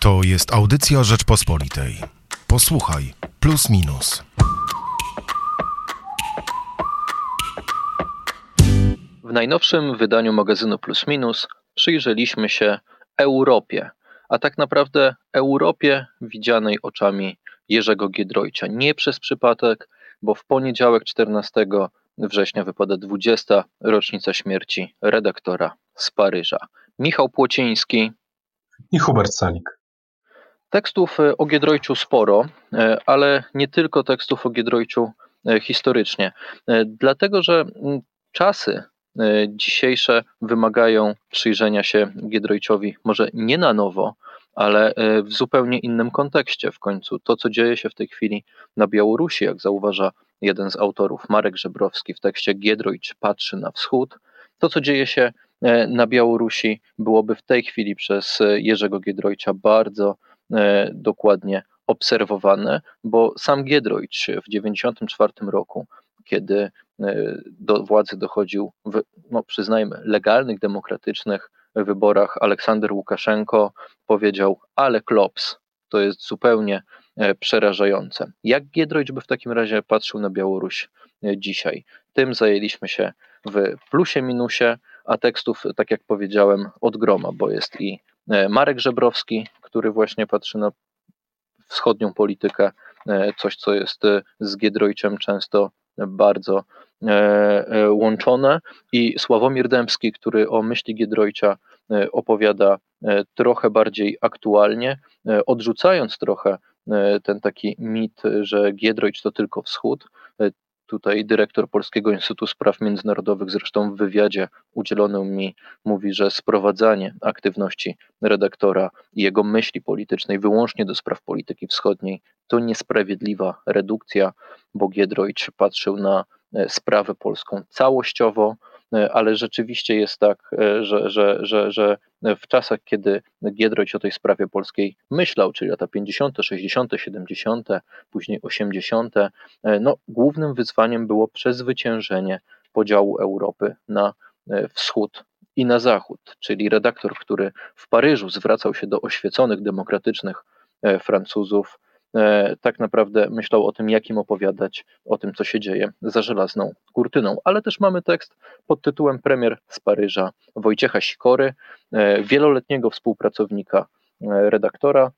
To jest audycja Rzeczpospolitej. Posłuchaj, plus minus. W najnowszym wydaniu magazynu Plus Minus przyjrzeliśmy się Europie, a tak naprawdę Europie widzianej oczami Jerzego Giedroycia. Nie przez przypadek, bo w poniedziałek 14 września wypada 20. rocznica śmierci redaktora z Paryża. Michał Płociński i Hubert Salik. Tekstów e, o Giedroyciu sporo, e, ale nie tylko tekstów o Giedroyciu e, historycznie, dlatego że czasy dzisiejsze wymagają przyjrzenia się Giedroyciowi może nie na nowo, ale w zupełnie innym kontekście. W końcu to, co dzieje się w tej chwili na Białorusi, jak zauważa jeden z autorów, Marek Żebrowski, w tekście Giedroyć patrzy na wschód, to, co dzieje się na Białorusi, byłoby w tej chwili przez Jerzego Giedroycia bardzo dokładnie obserwowane, bo sam Giedroyć w 1994 roku, kiedy e, do władzy dochodził w, no przyznajmy, legalnych, demokratycznych wyborach Aleksander Łukaszenko powiedział, ale klops, to jest zupełnie e, przerażające. Jak Giedroyć by w takim razie patrzył na Białoruś dzisiaj? Tym zajęliśmy się w plusie, minusie, a tekstów, tak jak powiedziałem, od groma, bo jest i Marek Żebrowski, który właśnie patrzy na wschodnią politykę, e, coś co jest e, z Giedroyciem często bardzo e, łączone. I Sławomir Dębski, który o myśli Giedroycia opowiada trochę bardziej aktualnie, odrzucając trochę ten taki mit, że Giedroyć to tylko wschód, Tutaj dyrektor Polskiego Instytutu Spraw Międzynarodowych, zresztą w wywiadzie udzielonym mi, mówi, że sprowadzanie aktywności redaktora i jego myśli politycznej wyłącznie do spraw polityki wschodniej to niesprawiedliwa redukcja, bo Giedroyć patrzył na e, sprawę polską całościowo, ale rzeczywiście jest tak, e, że, że, że, że w czasach, kiedy Giedroyć o tej sprawie polskiej myślał, czyli lata 50., 60., 70., później 80., e, no, głównym wyzwaniem było przezwyciężenie podziału Europy na wschód i na zachód, czyli redaktor, który w Paryżu zwracał się do oświeconych, demokratycznych Francuzów, E, tak naprawdę myślał o tym, jak im opowiadać o tym, co się dzieje za żelazną kurtyną. Ale też mamy tekst pod tytułem Premier z Paryża Wojciecha Sikory, e, wieloletniego współpracownika e, redaktora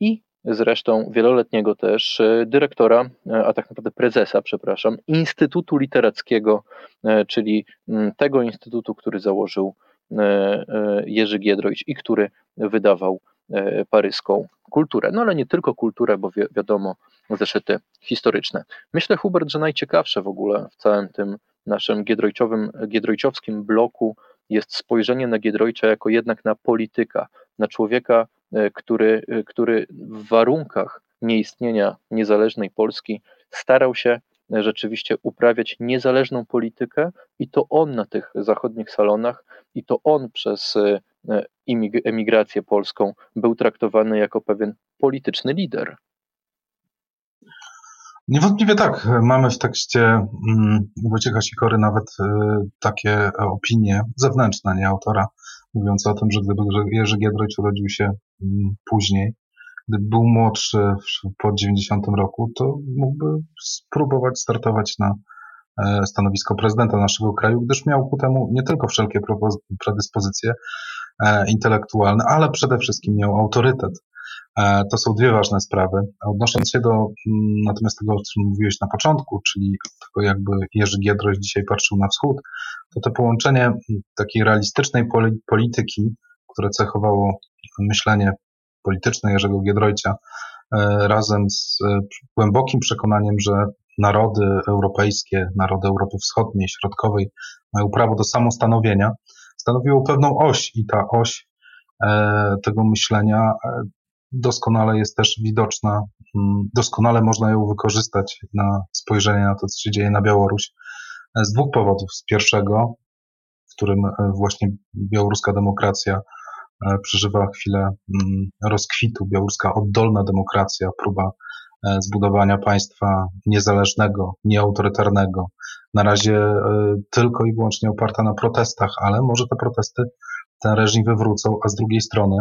i zresztą wieloletniego też dyrektora, a tak naprawdę prezesa, przepraszam, Instytutu Literackiego, czyli tego instytutu, który założył Jerzy Giedroyć i który wydawał E, paryską kulturę. No ale nie tylko kulturę, bo wi wiadomo, zeszyty historyczne. Myślę, Hubert, że najciekawsze w ogóle w całym tym naszym giedrojciowym, giedrojciowskim bloku jest spojrzenie na Giedroycia jako jednak na polityka, na człowieka, e, który, e, który w warunkach nieistnienia niezależnej Polski starał się rzeczywiście uprawiać niezależną politykę i to on na tych zachodnich salonach i to on przez E, emigrację polską, był traktowany jako pewien polityczny lider. Niewątpliwie tak. Mamy w tekście mm, Wojciecha Sikory nawet e, takie opinie zewnętrzne, nie autora, mówiące o tym, że gdyby Jerzy Giedroyć urodził się mm, później, gdyby był młodszy po 90 roku, to mógłby spróbować startować na e, stanowisko prezydenta naszego kraju, gdyż miał ku temu nie tylko wszelkie predyspozycje, E, intelektualny, ale przede wszystkim miał autorytet. E, to są dwie ważne sprawy. Odnosząc się do mm, natomiast tego, o czym mówiłeś na początku, czyli tego jakby Jerzy Giedroś dzisiaj patrzył na wschód, to to połączenie mm, takiej realistycznej polityki, które cechowało myślenie polityczne Jerzego Giedroycia, e, razem z głębokim przekonaniem, że narody europejskie, narody Europy Wschodniej, Środkowej mają prawo do samostanowienia, stanowiło pewną oś i ta oś e, tego myślenia e, doskonale jest też widoczna, mm, doskonale można ją wykorzystać na spojrzenie na to, co się dzieje na Białoruś e, z dwóch powodów. Z pierwszego, w którym właśnie białoruska demokracja przeżywa chwilę mm, rozkwitu, białoruska oddolna demokracja, próba zbudowania państwa niezależnego, nieautorytarnego, na razie e, tylko i wyłącznie oparta na protestach, ale może te protesty ten reżim wywrócą, a z drugiej strony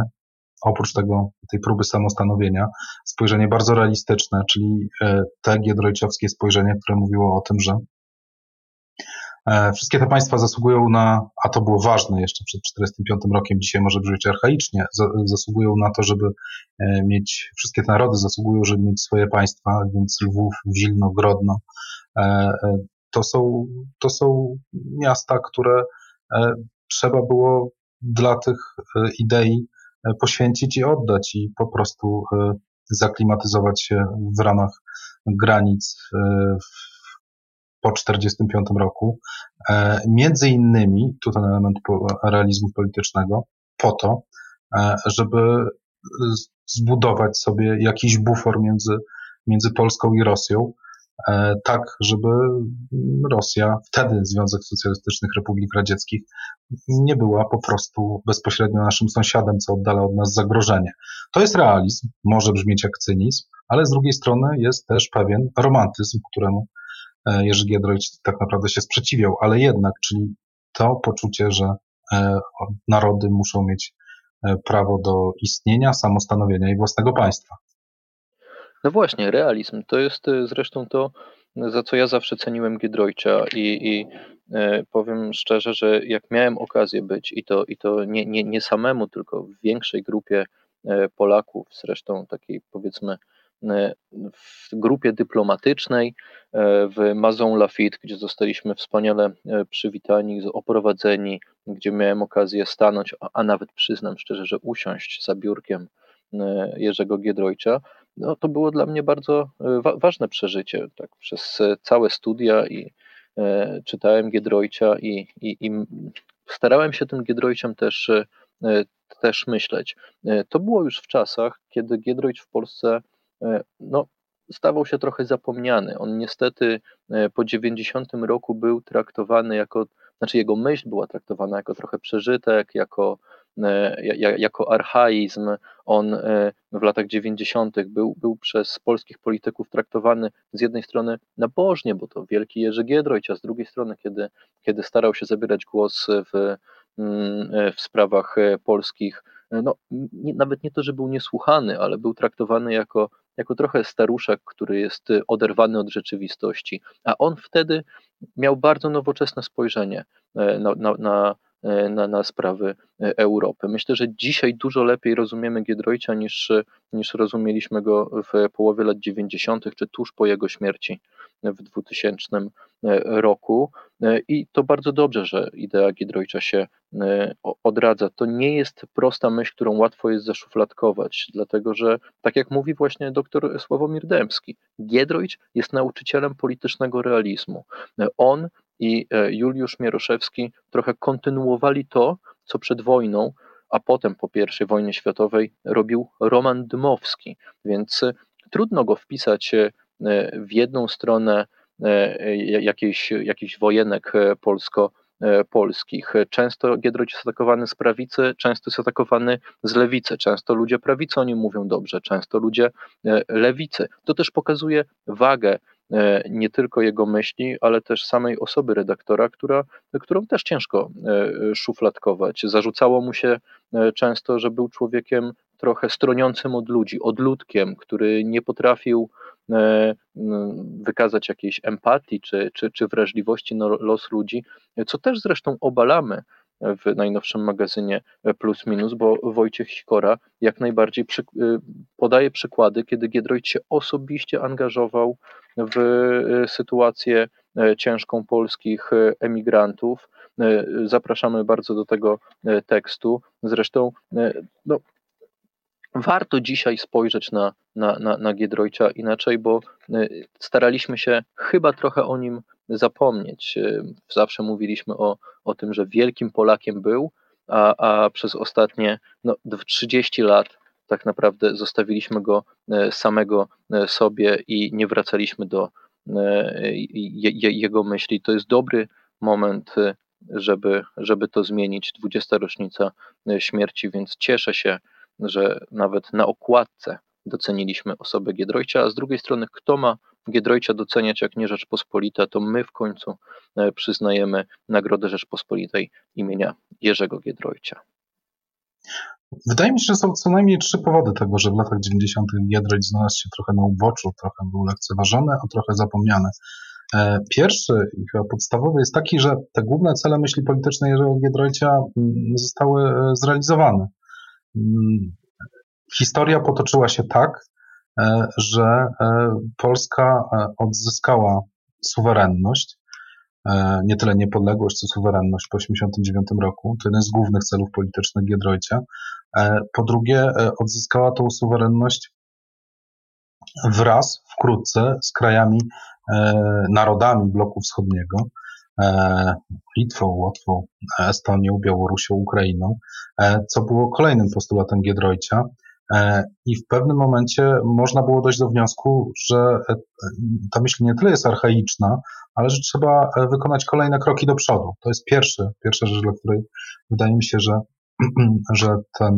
oprócz tego, tej próby samostanowienia, spojrzenie bardzo realistyczne, czyli te giedroyciowskie spojrzenie, które mówiło o tym, że Wszystkie te państwa zasługują na, a to było ważne jeszcze przed 1945 rokiem, dzisiaj może brzmieć archaicznie, zasługują na to, żeby mieć, wszystkie te narody zasługują, żeby mieć swoje państwa, więc Lwów, Wilno, Grodno, to są, to są miasta, które e, trzeba było dla tych e, idei e, poświęcić i oddać i po prostu zaklimatyzować się w ramach granic po 1945 roku. Między innymi, tutaj element realizmu politycznego, po to, żeby zbudować sobie jakiś bufor między, między Polską i Rosją, E, tak, żeby Rosja, wtedy Związek Socjalistycznych Republik Radzieckich, nie była po prostu bezpośrednio naszym sąsiadem, co oddala od nas zagrożenie. To jest realizm, może brzmieć jak cynizm, ale z drugiej strony jest też pewien romantyzm, któremu e, Jerzy Giedroyć tak naprawdę się sprzeciwiał, ale jednak, czyli to poczucie, że e, narody muszą mieć prawo do istnienia, samostanowienia i własnego państwa. No właśnie, realizm to jest zresztą to, za co ja zawsze ceniłem Giedroycia i, i e, powiem szczerze, że jak miałem okazję być i to, i to nie, nie, nie samemu, tylko w większej grupie e, Polaków, zresztą takiej powiedzmy e, w grupie dyplomatycznej w Mazon Lafitte, gdzie zostaliśmy wspaniale przywitani, oprowadzeni, gdzie miałem okazję stanąć, a, nawet przyznam szczerze, że usiąść za biurkiem Jerzego Giedroycia, no, to było dla mnie bardzo e, wa ważne przeżycie. Tak, przez e, całe studia i e, czytałem Giedroycia i, i, i, starałem się tym Giedroyciem też, e, też myśleć. E, to było już w czasach, kiedy Giedroyć w Polsce e, no, stawał się trochę zapomniany. On niestety po 90 roku był traktowany jako, znaczy jego myśl była traktowana jako trochę przeżytek, jako E, jako archaizm. On e, w latach 90. Był, był przez polskich polityków traktowany z jednej strony nabożnie, bo to wielki Jerzy Giedroyć, a z drugiej strony, kiedy, kiedy starał się zabierać głos w, mm, e, w sprawach polskich, no, nie, nawet nie to, że był niesłuchany, ale był traktowany jako, jako trochę staruszek, który jest oderwany od rzeczywistości. A on wtedy miał bardzo nowoczesne spojrzenie na, na, na E, na, na sprawy e, Europy. Myślę, że dzisiaj dużo lepiej rozumiemy Giedroycia niż, niż rozumieliśmy go w połowie lat 90., czy tuż po jego śmierci w 2000 e, roku. I to bardzo dobrze, że idea Giedroycia się odradza. To nie jest prosta myśl, którą łatwo jest zaszufladkować, dlatego że, tak jak mówi właśnie dr Sławomir Dębski, Giedroyć jest nauczycielem politycznego realizmu. On i e, Juliusz Mieroszewski trochę kontynuowali to, co przed wojną, a potem po I wojnie światowej robił Roman Dmowski, więc e, trudno go wpisać e, w jedną stronę jakichś, jakichś wojenek polsko-polskich. Często Giedroyć jest atakowany z prawicy, często jest atakowany z lewicy, często ludzie prawicy o nim mówią dobrze, często ludzie lewicy. To też pokazuje wagę E, nie tylko jego myśli, ale też samej osoby redaktora, która, którą też ciężko e, szufladkować. Zarzucało mu się e, często, że był człowiekiem trochę stroniącym od ludzi, odludkiem, który nie potrafił wykazać jakiejś empatii czy, czy, czy wrażliwości na los ludzi, co też zresztą obalamy w najnowszym magazynie Plus Minus, bo Wojciech Sikora jak najbardziej przy, podaje przykłady, kiedy Giedroyć się osobiście angażował w e, sytuację e, ciężką polskich e, emigrantów. Zapraszamy bardzo do tego tekstu. Zresztą no, warto dzisiaj spojrzeć na, na, na, na Giedroycia inaczej, bo staraliśmy się chyba trochę o nim zapomnieć. Zawsze mówiliśmy o, o tym, że wielkim Polakiem był, a, a przez ostatnie no, 30 lat tak naprawdę zostawiliśmy go e, samego sobie i nie wracaliśmy do jego myśli. To jest dobry moment, żeby, żeby to zmienić. 20. rocznica śmierci, więc cieszę się, że nawet na okładce doceniliśmy osobę Giedroycia, a z drugiej strony, kto ma Giedroycia doceniać jak nie Rzeczpospolita, to my w końcu przyznajemy Nagrodę Rzeczpospolitej imienia Jerzego Giedroycia. Wydaje mi się, że są co najmniej trzy powody tego, że w latach 90. Giedroyć znalazł się trochę na uboczu, trochę był lekceważony, a trochę zapomniany. E, pierwszy i chyba podstawowy jest taki, że te główne cele myśli politycznej Jerzego Giedroycia mm, zostały e, zrealizowane. Mm, historia potoczyła się tak, e, że Polska odzyskała suwerenność, nie tyle niepodległość, co suwerenność po 1989 roku. To jeden z głównych celów politycznych Giedroycia. Po drugie, odzyskała tą suwerenność wraz wkrótce z krajami E, narodami bloku wschodniego, e, Litwą, Łotwą, Estonią, Białorusią, Ukrainą, e, co było kolejnym postulatem Giedroycia. I w pewnym momencie można było dojść do wniosku, że ta myśl nie tyle jest archaiczna, ale że trzeba wykonać kolejne kroki do przodu. To jest pierwszy, pierwsza rzecz, dla której wydaje mi się, że, że, ten,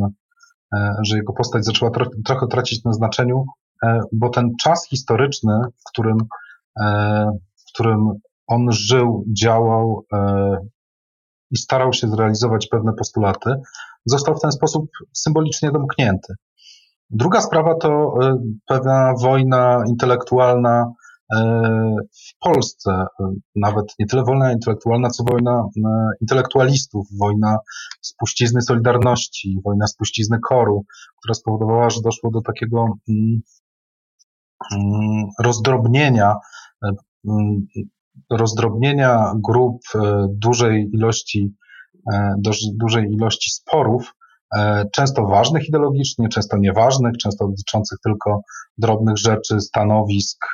że jego postać zaczęła trochę tracić na znaczeniu, bo ten czas historyczny, w którym E, w którym on żył, działał e, i starał się zrealizować pewne postulaty, został w ten sposób symbolicznie domknięty. Druga sprawa to e, pewna wojna intelektualna w Polsce, nawet nie tyle wojna intelektualna, co wojna intelektualistów, wojna spuścizny Solidarności, wojna spuścizny Koru, która spowodowała, że doszło do takiego mm, mm, rozdrobnienia Mm, rozdrobnienia grup e, dużej ilości, e, dużej ilości sporów, e, często ważnych ideologicznie, często nieważnych, często dotyczących tylko drobnych rzeczy, stanowisk,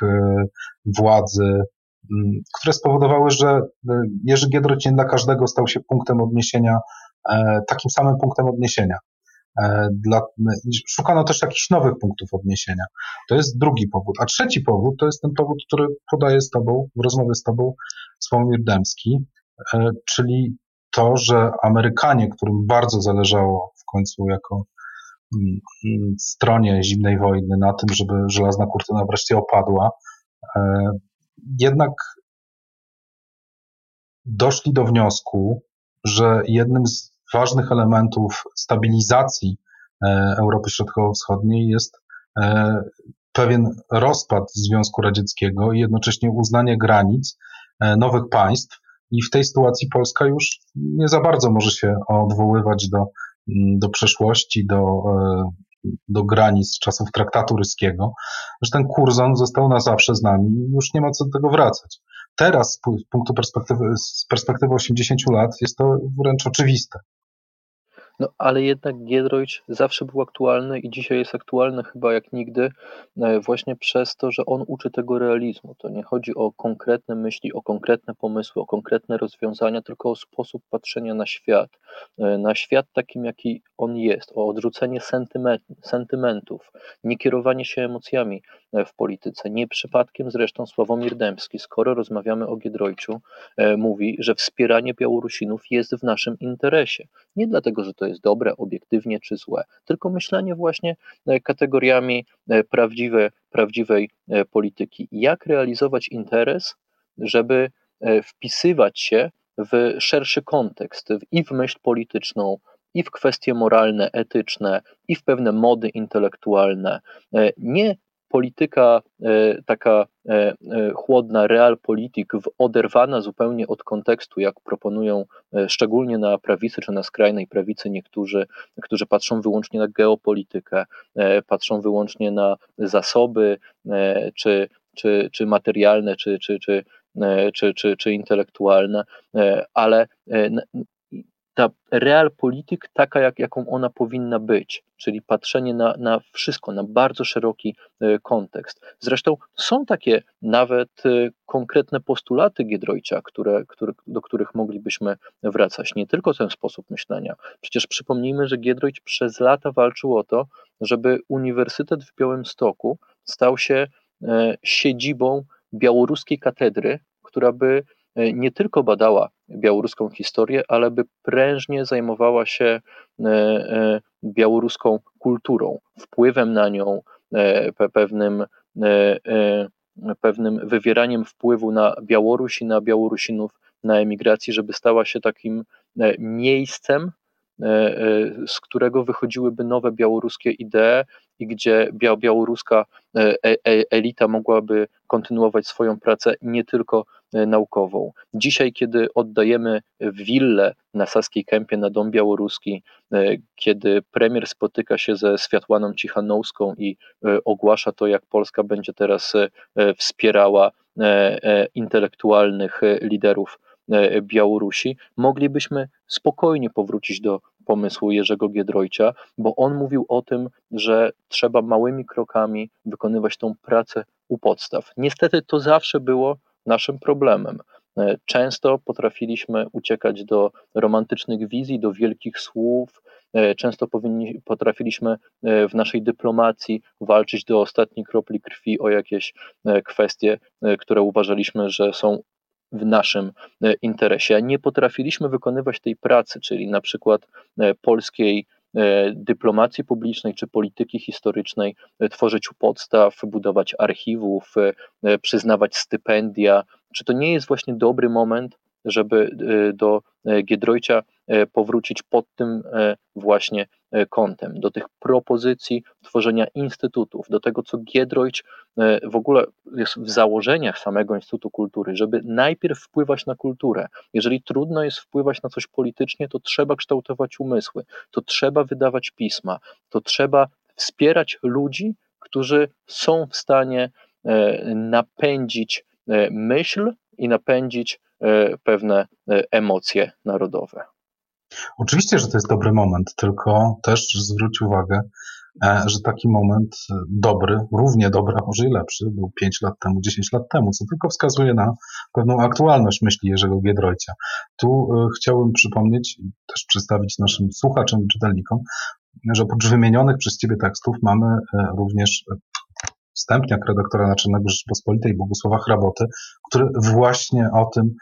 władzy, mm, które spowodowały, że Jerzy Giedroyć nie dla każdego stał się punktem odniesienia, takim samym punktem odniesienia. E, dla, szukano też jakichś nowych punktów odniesienia. To jest drugi powód. A trzeci powód to jest ten powód, który podaję z Tobą, w rozmowie z Tobą, Sławomir Dębski, e, czyli to, że Amerykanie, którym bardzo zależało w końcu jako mm, mm, stronie zimnej wojny na tym, żeby żelazna kurtyna wreszcie opadła, e, jednak doszli do wniosku, że jednym z ważnych elementów stabilizacji e, Europy Środkowo-Wschodniej jest e, pewien rozpad Związku Radzieckiego i jednocześnie uznanie granic e, nowych państw. I w tej sytuacji Polska już nie za bardzo może się odwoływać do, mm, do przeszłości, do, do granic czasów traktatu ryskiego, że ten kurzon został na zawsze z nami i już nie ma co do tego wracać. Teraz z punktu perspektywy, z perspektywy 80 lat jest to wręcz oczywiste. No, ale jednak Giedroyć zawsze był aktualny i dzisiaj jest aktualny chyba jak nigdy, e, właśnie przez to, że on uczy tego realizmu. To nie chodzi o konkretne myśli, o konkretne pomysły, o konkretne rozwiązania, tylko o sposób patrzenia na świat. E, na świat takim, jaki on jest, o odrzucenie sentymentów, nie kierowanie się emocjami w polityce. Nie przypadkiem zresztą Sławomir Dębski, skoro rozmawiamy o Giedroyciu, mówi, że wspieranie Białorusinów jest w naszym interesie. Nie dlatego, że to jest dobre obiektywnie czy złe, tylko myślenie właśnie e, kategoriami e, prawdziwe, prawdziwej e, polityki. Jak realizować interes, żeby wpisywać się w szerszy kontekst i w myśl polityczną, i w kwestie moralne, etyczne, i w pewne mody intelektualne. Nie polityka e, taka e, e, chłodna, realpolitik, oderwana zupełnie od kontekstu, jak proponują szczególnie na prawicy czy na skrajnej prawicy niektórzy, którzy patrzą wyłącznie na geopolitykę, patrzą wyłącznie na zasoby, czy, czy, czy materialne, czy, czy, czy, czy, czy, czy intelektualne, ale ta realpolitik taka, jak, jaką ona powinna być, czyli patrzenie na, na wszystko, na bardzo szeroki e, kontekst. Zresztą są takie nawet e, konkretne postulaty Giedroycia, które, które, do których moglibyśmy wracać, nie tylko ten sposób myślenia. Przecież przypomnijmy, że Giedroyć przez lata walczył o to, żeby Uniwersytet w Białymstoku stał się e, siedzibą białoruskiej katedry, która by nie tylko badała białoruską historię, ale by prężnie zajmowała się e, e, białoruską kulturą, wpływem na nią, pewnym, pewnym wywieraniem wpływu na Białoruś i na Białorusinów na emigracji, żeby stała się takim miejscem z którego wychodziłyby nowe białoruskie idee i gdzie białoruska elita mogłaby kontynuować swoją pracę nie tylko naukową. Dzisiaj, kiedy oddajemy willę na Saskiej Kępie na Dom Białoruski, kiedy premier spotyka się ze Światłaną Cichanowską i ogłasza to, jak Polska będzie teraz wspierała intelektualnych liderów E, Białorusi, moglibyśmy spokojnie powrócić do pomysłu Jerzego Giedroycia, bo on mówił o tym, że trzeba małymi krokami wykonywać tą pracę u podstaw. Niestety to zawsze było naszym problemem. E, często potrafiliśmy uciekać do romantycznych wizji, do wielkich słów, e, często powinni, potrafiliśmy w naszej dyplomacji walczyć do ostatniej kropli krwi o jakieś kwestie, które uważaliśmy, że są w naszym e, interesie. Nie potrafiliśmy wykonywać tej pracy, czyli na przykład e, polskiej e, dyplomacji publicznej czy polityki historycznej, tworzyć u podstaw, budować archiwów, przyznawać stypendia. Czy to nie jest właśnie dobry moment, żeby do Giedroycia powrócić pod tym właśnie E, kątem, do tych propozycji tworzenia instytutów, do tego, co Giedroyć e, w ogóle jest w założeniach samego Instytutu Kultury, żeby najpierw wpływać na kulturę. Jeżeli trudno jest wpływać na coś politycznie, to trzeba kształtować umysły, to trzeba wydawać pisma, to trzeba wspierać ludzi, którzy są w stanie e, napędzić myśl i napędzić pewne emocje narodowe. Oczywiście, że to jest dobry moment, tylko też zwróć uwagę, e, że taki moment dobry, równie dobry, a może i lepszy, był 5 lat temu, 10 lat temu, co tylko wskazuje na pewną aktualność myśli Jerzego Giedroycia. Tu e, chciałbym przypomnieć i też przedstawić naszym słuchaczom i czytelnikom, że oprócz wymienionych przez Ciebie tekstów mamy e, również wstępniak redaktora naczelnego Rzeczypospolitej Bogusława Hraboty, który właśnie o tym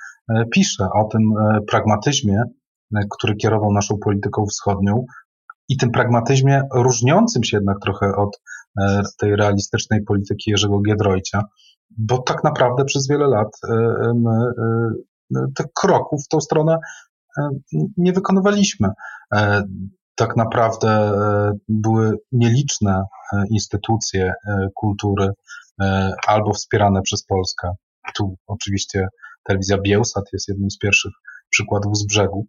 pisze, o tym pragmatyzmie E, który kierował naszą polityką wschodnią i tym pragmatyzmie różniącym się jednak trochę od e, tej realistycznej polityki Jerzego Giedroycia, bo tak naprawdę przez wiele lat e, my tych kroków w tą stronę nie wykonywaliśmy. Tak naprawdę były nieliczne instytucje kultury albo wspierane przez Polskę. Tu oczywiście telewizja Bielsat jest jednym z pierwszych przykładów z brzegu,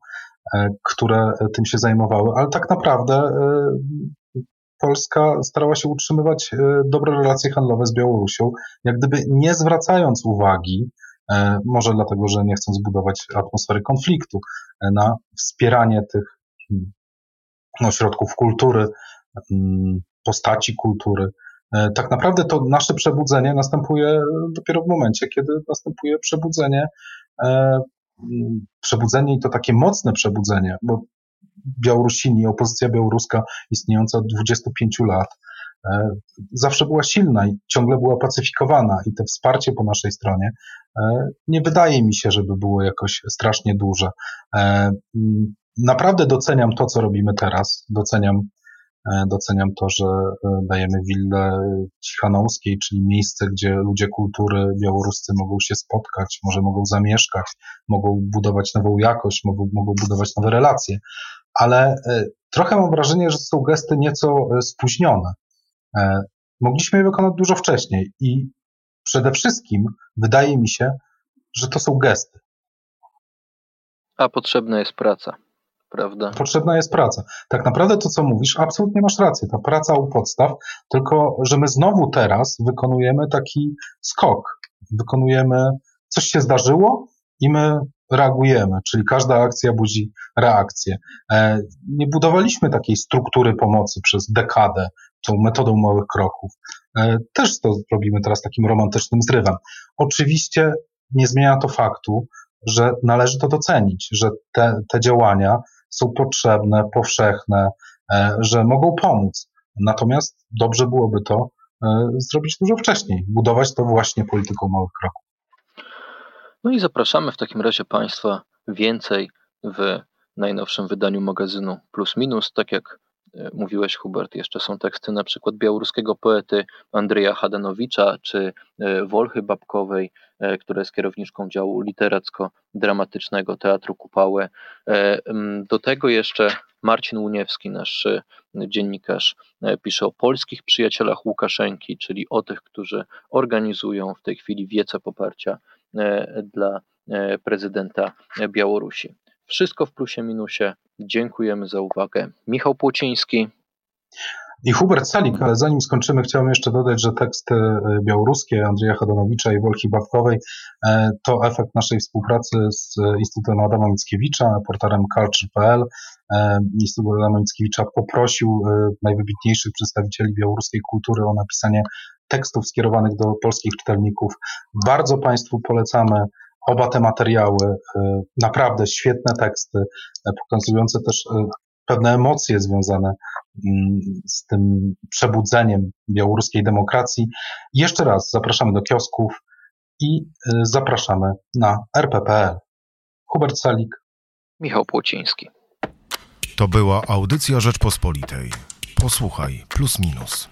e, które tym się zajmowały, ale tak naprawdę e, Polska starała się utrzymywać e, dobre relacje handlowe z Białorusią, jak gdyby nie zwracając uwagi, może dlatego, że nie chcąc budować atmosfery konfliktu, na wspieranie tych hmm, ośrodków kultury, hmm, postaci kultury. Tak naprawdę to nasze przebudzenie następuje dopiero w momencie, kiedy następuje przebudzenie przebudzenie i to takie mocne przebudzenie, bo Białorusini, opozycja białoruska istniejąca od 25 lat, e, zawsze była silna i ciągle była pacyfikowana i to wsparcie po naszej stronie e, nie wydaje mi się, żeby było jakoś strasznie duże. E, naprawdę doceniam to, co robimy teraz, doceniam doceniam to, że e, dajemy willę Cichanowskiej, czyli miejsce, gdzie ludzie kultury białoruscy mogą się spotkać, może mogą zamieszkać, mogą budować nową jakość, mogą, mogą budować nowe relacje. Ale e, trochę mam wrażenie, że są gesty nieco spóźnione. Mogliśmy je wykonać dużo wcześniej i przede wszystkim wydaje mi się, że to są gesty. A potrzebna jest praca prawda? Potrzebna jest praca. Tak naprawdę to, co mówisz, absolutnie masz rację. Ta praca u podstaw, tylko że my znowu teraz wykonujemy taki skok. Wykonujemy, coś się zdarzyło i my reagujemy, czyli każda akcja budzi reakcję. E, nie budowaliśmy takiej struktury pomocy przez dekadę, tą metodą małych kroków. E, też to robimy teraz takim romantycznym zrywem. Oczywiście nie zmienia to faktu, że należy to docenić, że te, te działania są potrzebne, powszechne, e, że mogą pomóc. Natomiast dobrze byłoby to e, zrobić dużo wcześniej, budować to właśnie polityką małych kroków. No i zapraszamy w takim razie Państwa więcej w najnowszym wydaniu magazynu Plus Minus. Tak jak mówiłeś Hubert, jeszcze są teksty na przykład białoruskiego poety Andrzeja Hadanowicza czy Wolchy Babkowej, która jest kierowniczką działu literacko-dramatycznego Teatru Kupałę. Do tego jeszcze Marcin Łuniewski, nasz dziennikarz, pisze o polskich przyjacielach Łukaszenki, czyli o tych, którzy organizują w tej chwili wiece poparcia dla prezydenta Białorusi. Wszystko w plusie minusie. Dziękujemy za uwagę. Michał Płociński. I Hubert Salik, ale zanim skończymy, chciałbym jeszcze dodać, że teksty e, białoruskie Andrzeja Hadanowicza i Wolki Bawkowej e, to efekt naszej współpracy z Instytutem Adama Mickiewicza, portalem culture.pl. E, Instytut Adama Mickiewicza poprosił najwybitniejszych przedstawicieli białoruskiej kultury o napisanie tekstów skierowanych do polskich czytelników. Bardzo Państwu polecamy oba te materiały, y, naprawdę świetne teksty, y, pokazujące też y, pewne emocje związane mm, z tym przebudzeniem białoruskiej demokracji. Jeszcze raz zapraszamy do kiosków i zapraszamy na rpp.pl. Hubert Salik. Michał Płociński. To była audycja Rzeczpospolitej. Posłuchaj, plus minus.